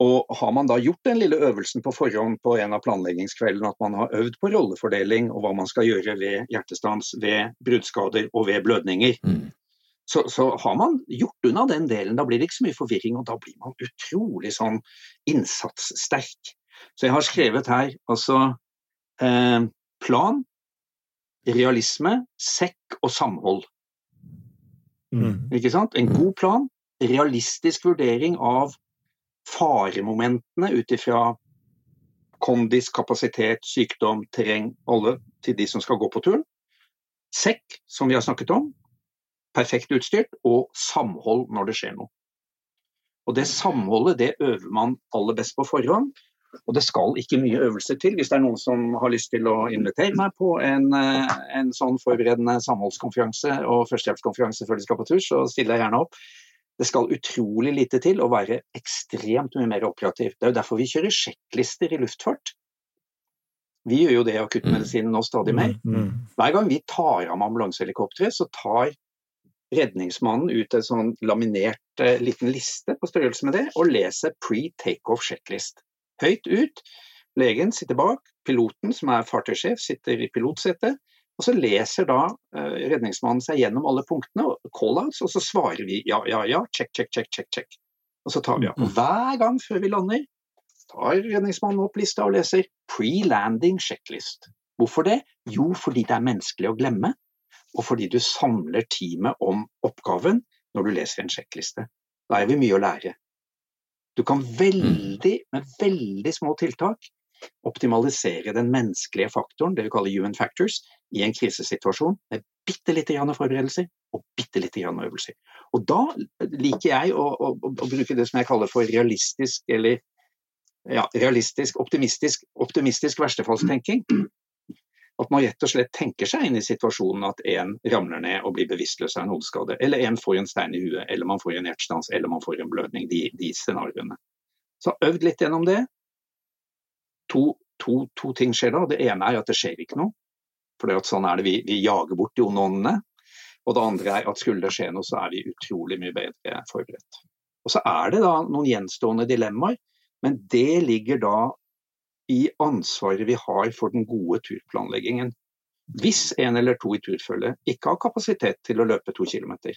Og har man da gjort den lille øvelsen på forhånd på en av planleggingskveldene, at man har øvd på rollefordeling og hva man skal gjøre ved hjertestans, ved bruddskader og ved blødninger, mm. så, så, har man gjort unna den delen. Da blir det ikke så mye forvirring, og da blir man utrolig sånn innsatssterk. Så jeg har skrevet her altså eh, plan, realisme, sekk og samhold. Mm. Ikke sant? En god plan, realistisk vurdering av faremomentene ut ifra kondis, kapasitet, sykdom, terreng, alle til de som skal gå på turen. Sekk, som vi har snakket om, perfekt utstyrt, og samhold når det skjer noe. Og Det samholdet det øver man aller best på forhånd. Og det skal ikke mye øvelser til. Hvis det er noen som har lyst til å invitere meg på en, eh, en sånn forberedende samholdskonferanse og førstehjelpskonferanse før de skal på tur, så stiller jeg gjerne opp. Det skal utrolig lite til å være ekstremt mye mer operativ. Det er jo derfor vi kjører sjekklister i luftfart. Vi gjør jo det i akuttmedisinen nå stadig mer. Mm. Hver gang vi tar av med ambulansehelikopteret, så tar redningsmannen ut en sånn laminert eh, liten liste på størrelse med det, og leser pre-takeoff sjekklist. Høyt ut. Legen sitter bak, piloten som er fartøysjef sitter i pilotsetet, og så leser da eh, redningsmannen seg gjennom alle punktene, call-outs, og så svarer vi ja, ja, ja, check, check, check, check, check. Og så tar vi av. Hver gang før vi lander, tar redningsmannen opp lista og leser pre-landing checklist. Hvorfor det? Jo, fordi det er menneskelig å glemme, og fordi du samler teamet om oppgaven når du leser en sjekkliste. Da er vi mye å lære. Du kan veldig, med veldig små tiltak optimalisere den menneskelige faktoren, det vi kaller human factors, i en krisesituasjon med bitte lite grann forberedelser og bitte lite grann øvelser. Og da liker jeg å, å, å, bruke det som jeg kaller for realistisk eller ja, realistisk, optimistisk, optimistisk verstefallstenking. At man rett og slett tenker seg inn i situasjonen at en ramler ned og blir bevisstløs av en hodeskade, eller en får en stein i huet, eller man får en hjertestans, eller man får en blødning. De, de scenarioene. Så øvd litt gjennom det. To, to, to, ting skjer da. Det ene er at det skjer ikke noe. For sånn er det vi, vi jager bort de onde åndene. Og det andre er at skulle det skje noe, så er vi utrolig mye bedre forberedt. Og så er det da noen gjenstående dilemmaer, men det ligger da i ansvaret vi har for den gode turplanleggingen. Hvis en eller to i turfølget ikke har kapasitet til å løpe to kilometer,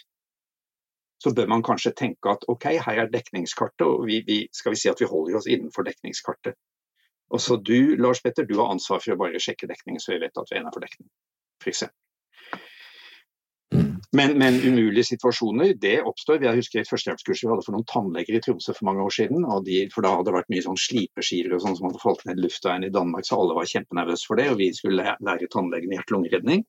så bør man kanskje tenke at ok, her er dekningskartet, og vi, vi, skal vi si at vi holder oss innenfor dekningskartet. Og så du, Lars Petter, du har ansvar for å bare sjekke dekningen, så vi vet at vi er innenfor dekning, f.eks. Men, men, umulige situasjoner det oppstår. Jeg husker et førstehjelpskurs vi hadde for noen tannleger i Tromsø for mange år siden. De, for Da hadde det vært mye sånn slipeskiver og sånn som hadde falt ned i luftveien i Danmark, så alle var kjempenervøse for det. Og vi skulle lære tannlegene hjerte-lungeredning.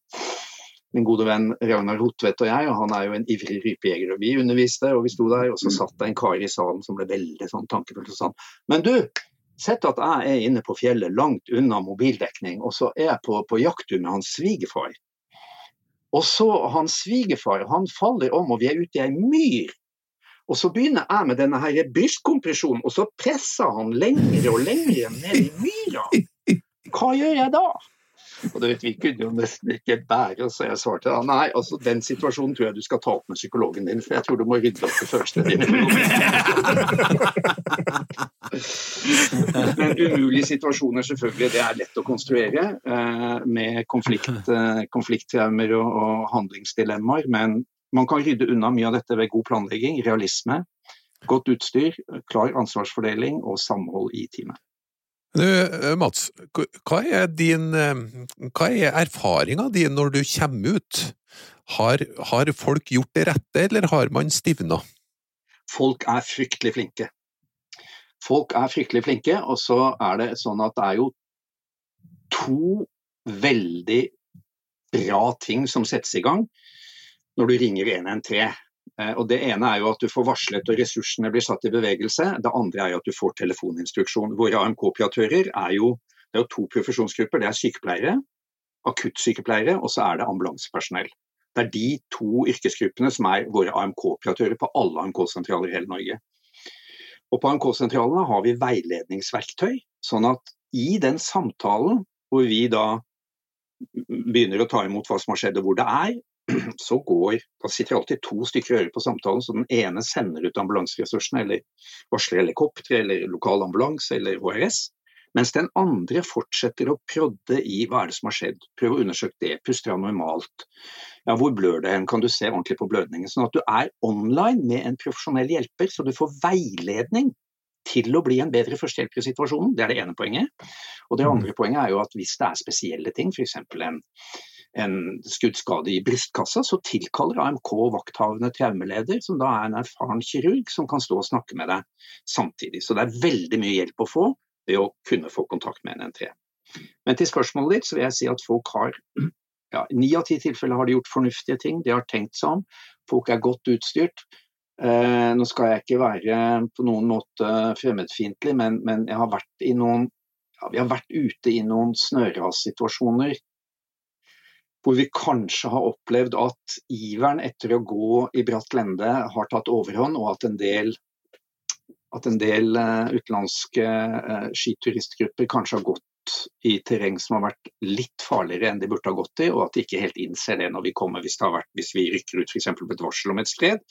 Min gode venn Ragnar Hotvedt og jeg, og han er jo en ivrig rypejeger. og Vi underviste, og vi sto der, og så satt det en kar i salen som ble veldig sånn tankefull og sånn Men du, sett at jeg er inne på fjellet langt unna mobildekning, og så er jeg på, på jakttur med hans svigerfar. Og så hans svigerfar, han faller om, og vi er ute i ei myr. Og så begynner jeg med denne her brystkompresjonen, og så presser han lengre og lengre ned i myra. Hva gjør jeg da? Og du vet, Vi kunne jo nesten ikke bære, så jeg svarte da nei, altså den situasjonen tror jeg du skal ta opp med psykologen din, for jeg tror du må rydde opp i følelsene dine. Men umulige situasjoner, selvfølgelig, det er lett å konstruere eh, med konflikt, eh, konflikttraumer og, og handlingsdilemmaer. Men man kan rydde unna mye av dette ved god planlegging, realisme, godt utstyr, klar ansvarsfordeling og samhold i teamet. Du, Mats, hva er, din, hva er erfaringa di når du kommer ut? Har, har, folk gjort det rette, eller har man stivna? Folk er fryktelig flinke. Folk er fryktelig flinke, og så er det sånn at det er jo to veldig bra ting som settes i gang når du ringer 113. Eh, og Det ene er jo at du får varslet og ressursene blir satt i bevegelse. Det andre er jo at du får telefoninstruksjon. Våre AMK-operatører er jo, det er jo to profesjonsgrupper. Det er sykepleiere, akuttsykepleiere og så er det ambulansepersonell. Det er de to yrkesgruppene som er våre AMK-operatører på alle AMK-sentraler i hele Norge. Og På AMK-sentralene har vi veiledningsverktøy, sånn at i den samtalen hvor vi da begynner å ta imot hva som har skjedd og hvor det er, så går Da sitter alltid to stykker hører på samtalen, så den ene sender ut ambulanseressursene, eller varsler helikopter, eller lokal ambulanse, eller HRS. Mens den andre fortsetter å prodde i hva er det som har skjedd. Prøv å undersøke det. Puster han normalt? Ja, hvor blør det hen? Kan du se ordentlig på blødningen? Sånn at du er online med en profesjonell hjelper, så du får veiledning til å bli en bedre førstehjelper i situasjonen. Det er det ene poenget. Og det andre poenget er jo at hvis det er spesielle ting, f.eks. en en skuddskade i brystkassa, så tilkaller AMK vakthavende traumeleder, som da er en erfaren kirurg som kan stå og snakke med deg samtidig. Så det er veldig mye hjelp å få ved å kunne få kontakt med en N3. Men til spørsmålet ditt så vil jeg si at folk har ja, Ni av ti tilfeller har de gjort fornuftige ting, de har tenkt seg om. Folk er godt utstyrt. Eh, nå skal jeg ikke være på noen måte fremmedfiendtlig, men, men jeg har vært i noen ja, vi har vært ute i noen snørassituasjoner hvor vi kanskje har opplevd at iveren etter å gå i bratt lende har tatt overhånd, og at en del, at en del uh, utenlandske uh, skituristgrupper kanskje har gått i terreng som har vært litt farligere enn de burde ha gått i, og at de ikke helt innser det når vi kommer, hvis, vært, hvis vi rykker ut f.eks. på et varsel om et skred,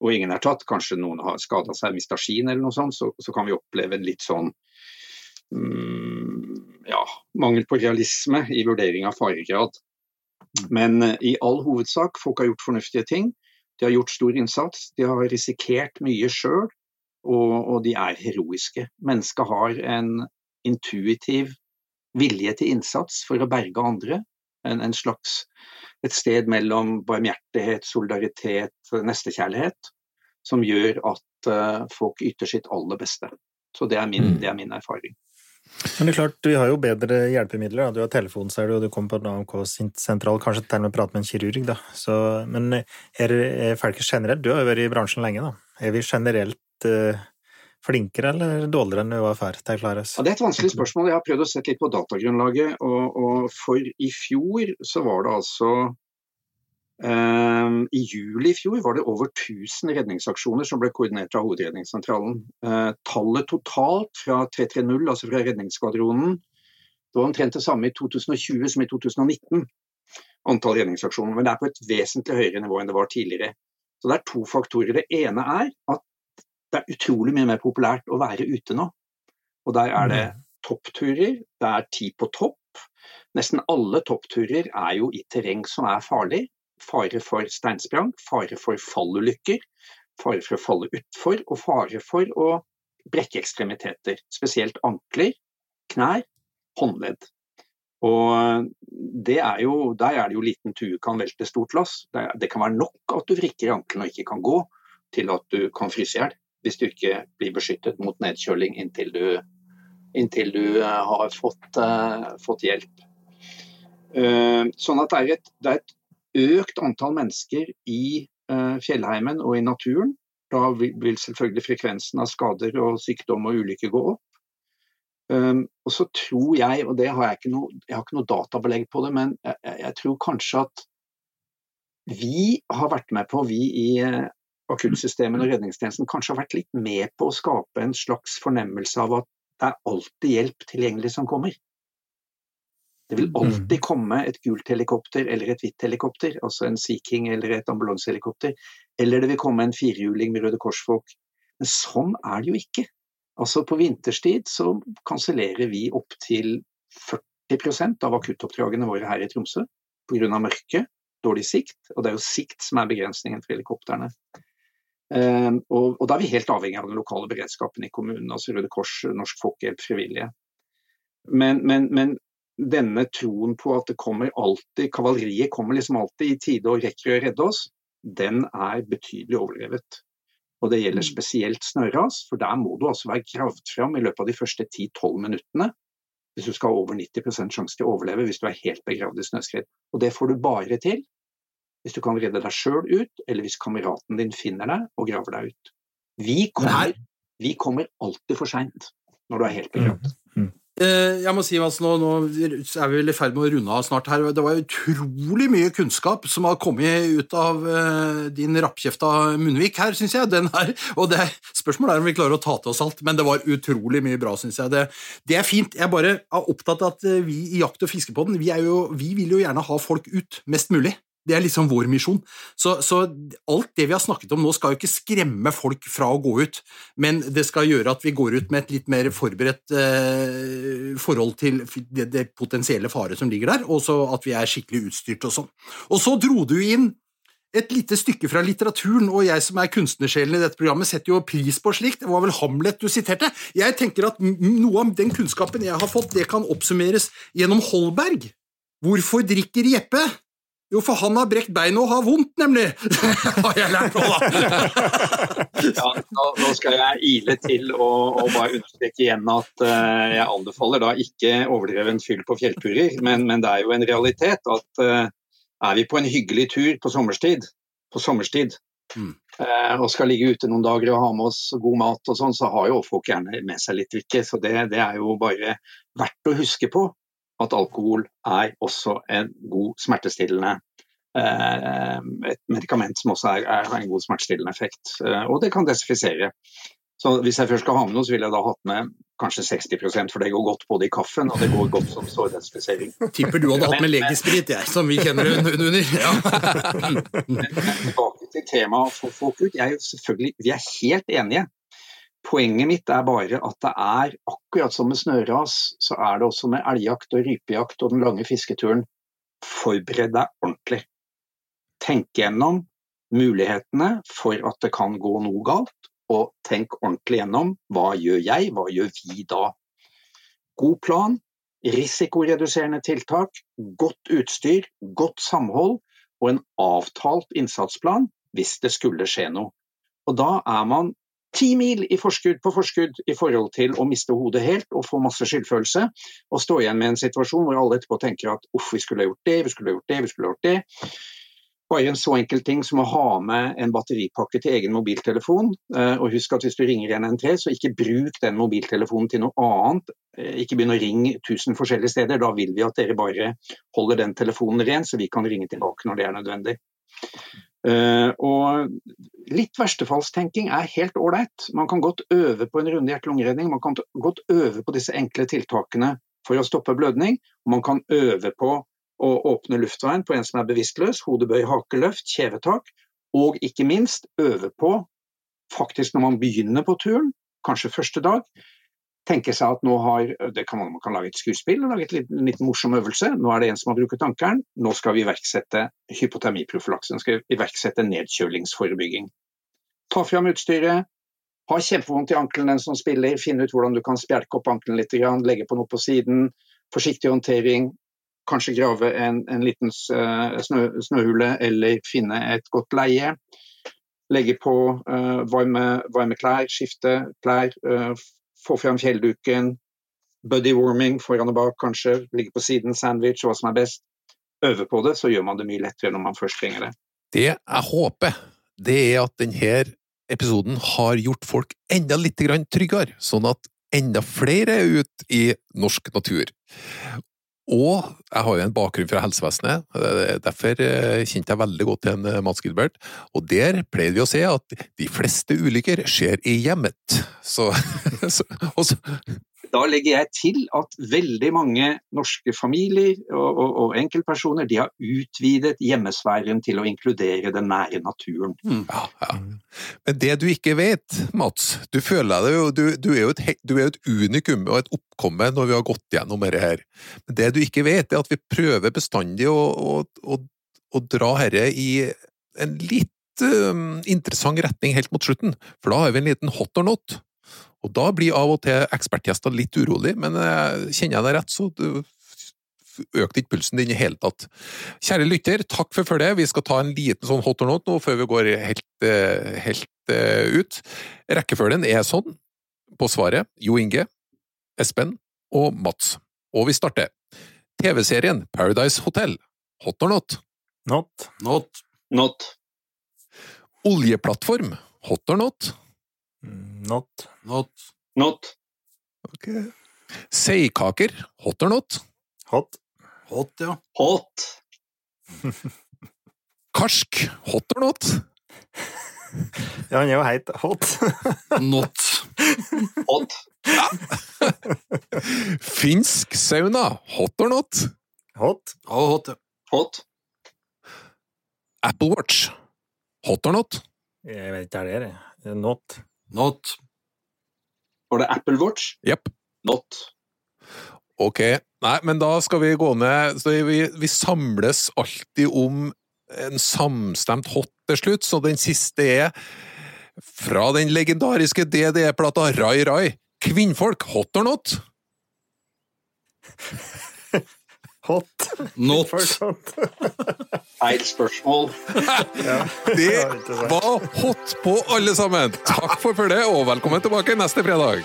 og ingen er tatt, kanskje noen har skada seg, mista skien eller noe sånt, så, så, kan vi oppleve en litt sånn mm, ja, mangel på realisme i vurdering av faregrad. Men uh, i all hovedsak, folk har gjort fornuftige ting. De har gjort stor innsats. De har risikert mye sjøl, og, og, de er heroiske. Mennesket har en intuitiv vilje til innsats for å berge andre. En, en slags et sted mellom barmhjertighet, solidaritet, nestekjærlighet, som gjør at uh, folk yter sitt aller beste. Så det er min, mm. det er min erfaring. Men det er klart, Vi har jo bedre hjelpemidler. Da. Du har telefon, ser du, og du kommer på en AMK-sentral, kanskje til og med prate med en kirurg. da. Så, men er, er folk generelt Du har jo vært i bransjen lenge. da. Er vi generelt uh, flinkere eller dårligere enn vi var å klare Ja, det er et vanskelig spørsmål. Jeg har prøvd å sette litt på datagrunnlaget. Og, og for i fjor så var det altså I juli i fjor var det over 1000 redningsaksjoner som ble koordinert av Hovedredningssentralen. Uh, tallet totalt fra 330, altså fra redningsskvadronen, det var omtrent det samme i 2020 som i 2019. Antall redningsaksjoner, men det er på et vesentlig høyere nivå enn det var tidligere. Så Det er to faktorer. Det ene er at det er utrolig mye mer populært å være ute nå. Og Der er det mm. toppturer, det er ti på topp. Nesten alle toppturer er jo i terreng som er farlig fare for steinsprang, fare for fallulykker, fare for å falle utfor og fare for å brekke ekstremiteter. Spesielt ankler, knær, håndledd. Og er jo, Der er det jo liten tue kan velte stort lass. Det, kan være nok at du vrikker ankelen og ikke kan gå, til at du kan fryse i hjel. Hvis du ikke blir beskyttet mot nedkjøling inntil du, inntil du uh, har fått, uh, fått hjelp. Uh, sånn at det er, et, det er et økt antall mennesker i uh, fjellheimen og i naturen. Da vil selvfølgelig frekvensen av skader og sykdom og ulykker gå opp. Um, og så tror jeg, og det har jeg ikke noe, jeg har ikke noe databelegg på det, men jeg, jeg, tror kanskje at vi har vært med på, vi i uh, akuttsystemene og redningstjenesten, kanskje har vært litt med på å skape en slags fornemmelse av at det er alltid hjelp tilgjengelig som kommer. Det vil mm. alltid komme et gult helikopter eller et hvitt helikopter, altså en Sea King eller et ambulansehelikopter. Eller det vil komme en firehjuling med Røde Kors-folk. Men sånn er det jo ikke. Altså På vinterstid så kansellerer vi opptil 40% av akuttoppdragene våre her i Tromsø pga. mørke, dårlig sikt. Og det er jo sikt som er begrensningen for helikoptrene. Uh, og, og, da er vi helt avhengig av den lokale beredskapen i kommunen, altså Røde Kors, Norsk Folkehjelp, frivillige. Men, men, men, denne troen på at det kommer alltid, kavaleriet kommer liksom alltid i tide og rekker å redde oss, den er betydelig overdrevet. Og det gjelder mm. spesielt snøras, for der må du altså være gravd fram i løpet av de første 10-12 minuttene hvis du skal ha over 90% sjanse til å overleve hvis du er helt begravd i snøskred. Og det får du bare til hvis du kan redde deg sjøl ut, eller hvis kameraten din finner deg og graver deg ut. Vi kommer, vi kommer alltid for seint når du er helt begravd. Eh, jeg må si altså, nå, nå, er vi vel i ferd med å runde av snart her. Det var utrolig mye kunnskap som har kommet ut av uh, din rappkjefta munnvik her, syns jeg. Den her, og det Spørsmålet er om vi klarer å ta til oss alt, men det var utrolig mye bra, syns jeg. Det, det, er fint. Jeg bare er opptatt av at eh, vi i Jakt- og fiskepodden vi, vi vil jo gjerne ha folk ut mest mulig. Det er liksom vår misjon. Så, så, alt det vi har snakket om nå, skal jo ikke skremme folk fra å gå ut, men det skal gjøre at vi går ut med et litt mer forberedt eh, forhold til det, det, potensielle fare som ligger der, og så at vi er skikkelig utstyrt og sånn. Og så dro du inn et lite stykke fra litteraturen, og jeg som er kunstnersjelen i dette programmet, setter jo pris på slikt. Det var vel Hamlet du siterte? Jeg tenker at noe av den kunnskapen jeg har fått, det kan oppsummeres gjennom Holberg. Hvorfor drikker Jeppe? Jo, for han har brekt beinet og har vondt, nemlig! har jeg lært nå, da. ja, nå skal jeg ile til og, og bare understreke igjen at uh, jeg anbefaler da ikke overdreven fyll på fjellturer, men, men, det er jo en realitet at uh, er vi på en hyggelig tur på sommerstid, på sommerstid mm. uh, og skal ligge ute noen dager og ha med oss god mat og sånn, så har jo folk gjerne med seg litt drikke. Så det, det er jo bare verdt å huske på at alkohol er også en god smertestillende eh, et medikament som også har en god smertestillende effekt. Eh, og det kan desifisere. Så Hvis jeg først skal ha med noe, så ville jeg da hatt med kanskje 60% for det går godt både i kaffen og det går godt som sårdesinfisering. Tipper du hadde hatt med legesprit, jeg, som vi kjenner under. Ja. Men tilbake til temaet få folk ut. Jeg er selvfølgelig, vi er helt enige. Poenget mitt er bare at det er akkurat som med snøras, så er det også med elgjakt og rypejakt og den lange fisketuren. Forbered deg ordentlig. Tenk gjennom mulighetene for at det kan gå noe galt og tenk ordentlig gjennom hva gjør jeg, hva gjør vi da. God plan, risikoreduserende tiltak, godt utstyr, godt samhold og en avtalt innsatsplan hvis det skulle skje noe. Og da er man ti mil forskudd på forskudd i forhold til å miste hodet helt og få masse skyldfølelse, og stå igjen med en situasjon hvor alle etterpå tenker at uff, vi skulle ha gjort det, vi skulle ha gjort det, vi skulle ha gjort det. Bare en så enkel ting som å ha med en batteripakke til egen mobiltelefon. Eh, og husk at hvis du ringer 113, så ikke bruk den mobiltelefonen til noe annet. Eh, ikke begynn å ringe tusen forskjellige steder. Da vil vi at dere bare holder den telefonen ren, så vi kan ringe tilbake når det er nødvendig. Uh, og litt verstefallstenking er helt ålreit. Man kan godt øve på en runde hjerte-lungeredning. Man kan godt øve på disse enkle tiltakene for å stoppe blødning. Man kan øve på å åpne luftveien på en som er bevisstløs, hodebøy, hakeløft, kjevetak, og ikke minst øve på, faktisk når man begynner på turen, kanskje første dag, tenke seg at nå har kan Man kan lage et skuespill og lage en liten morsom øvelse. Nå er det en som har brukt ankelen, nå skal vi iverksette hypotermiprofylakse. Skal vi iverksette nedkjølingsforebygging. Ta fram utstyret. Ha kjempevondt i ankelen den som spiller, finne ut hvordan du kan spjelke opp ankelen litt, legge på noe på siden. Forsiktig håndtering, kanskje grave en, en liten snø, snøhule eller finne et godt leie. Legge på uh, varme, varme, klær, skifte klær, uh, få fram fjellduken. Buddy warming foran og bak, kanskje. Ligge på siden, sandwich, hva som er best. Øve på det, så gjør man det mye lettere når man først trenger det. Det jeg håper, det er at denne episoden har gjort folk enda litt tryggere, sånn at enda flere er ute i norsk natur. Og jeg har jo en bakgrunn fra helsevesenet, derfor eh, kjente jeg veldig godt til en Mats Gilbert. Og der pleide vi å se at de fleste ulykker skjer i hjemmet. Så, så, så da legger jeg til at veldig mange norske familier og, og, og enkeltpersoner de har utvidet hjemmesfæren til å inkludere den nære naturen. Mm. Ja, ja. Men det du ikke vet, Mats, du føler deg jo, du, du, er jo et, du er et unikum og et oppkomme når vi har gått gjennom dette her. Men det du ikke vet, er at vi prøver bestandig å, å, å, å dra dette i en litt um, interessant retning helt mot slutten, for da har vi en liten hot or not. Og da blir av og til ekspertgjester litt urolig, men eh, kjenner jeg deg rett, så økte ikke pulsen din i hele tatt. Kjære lytter, takk for følget. Vi skal ta en liten sånn hot or not nå før vi går helt, eh, helt uh, ut. Rekkefølgen er sånn på svaret Jo Inge, Espen og Mats. Og vi starter. TV-serien Paradise Hotel. Hot or not? Not. Not. Not. Oljeplattform. Hot or not? Not. Not. Not. Ok. Seigkaker. Hot or not? Hot. Hot, ja. Hot. Karsk. Hot or not? Ja, han er jo heit. Hot. Not. Hot. Finsk sauna. Hot or not? Hot. Oh, hot, ja. Hot. Apple Watch. Hot or not? Jeg vet ikke hva det er. Not. Not. Var det Apple Watch? Jepp. Not. Ok. Nei, men da skal vi gå ned så vi, vi samles alltid om en samstemt hot til slutt, så den siste er fra den legendariske DDE-plata Rai Rai. Kvinnfolk, hot or not? Hot. Not. Feil spørsmål. Ja. Det var hot på alle sammen! Takk for følget, og velkommen tilbake neste fredag!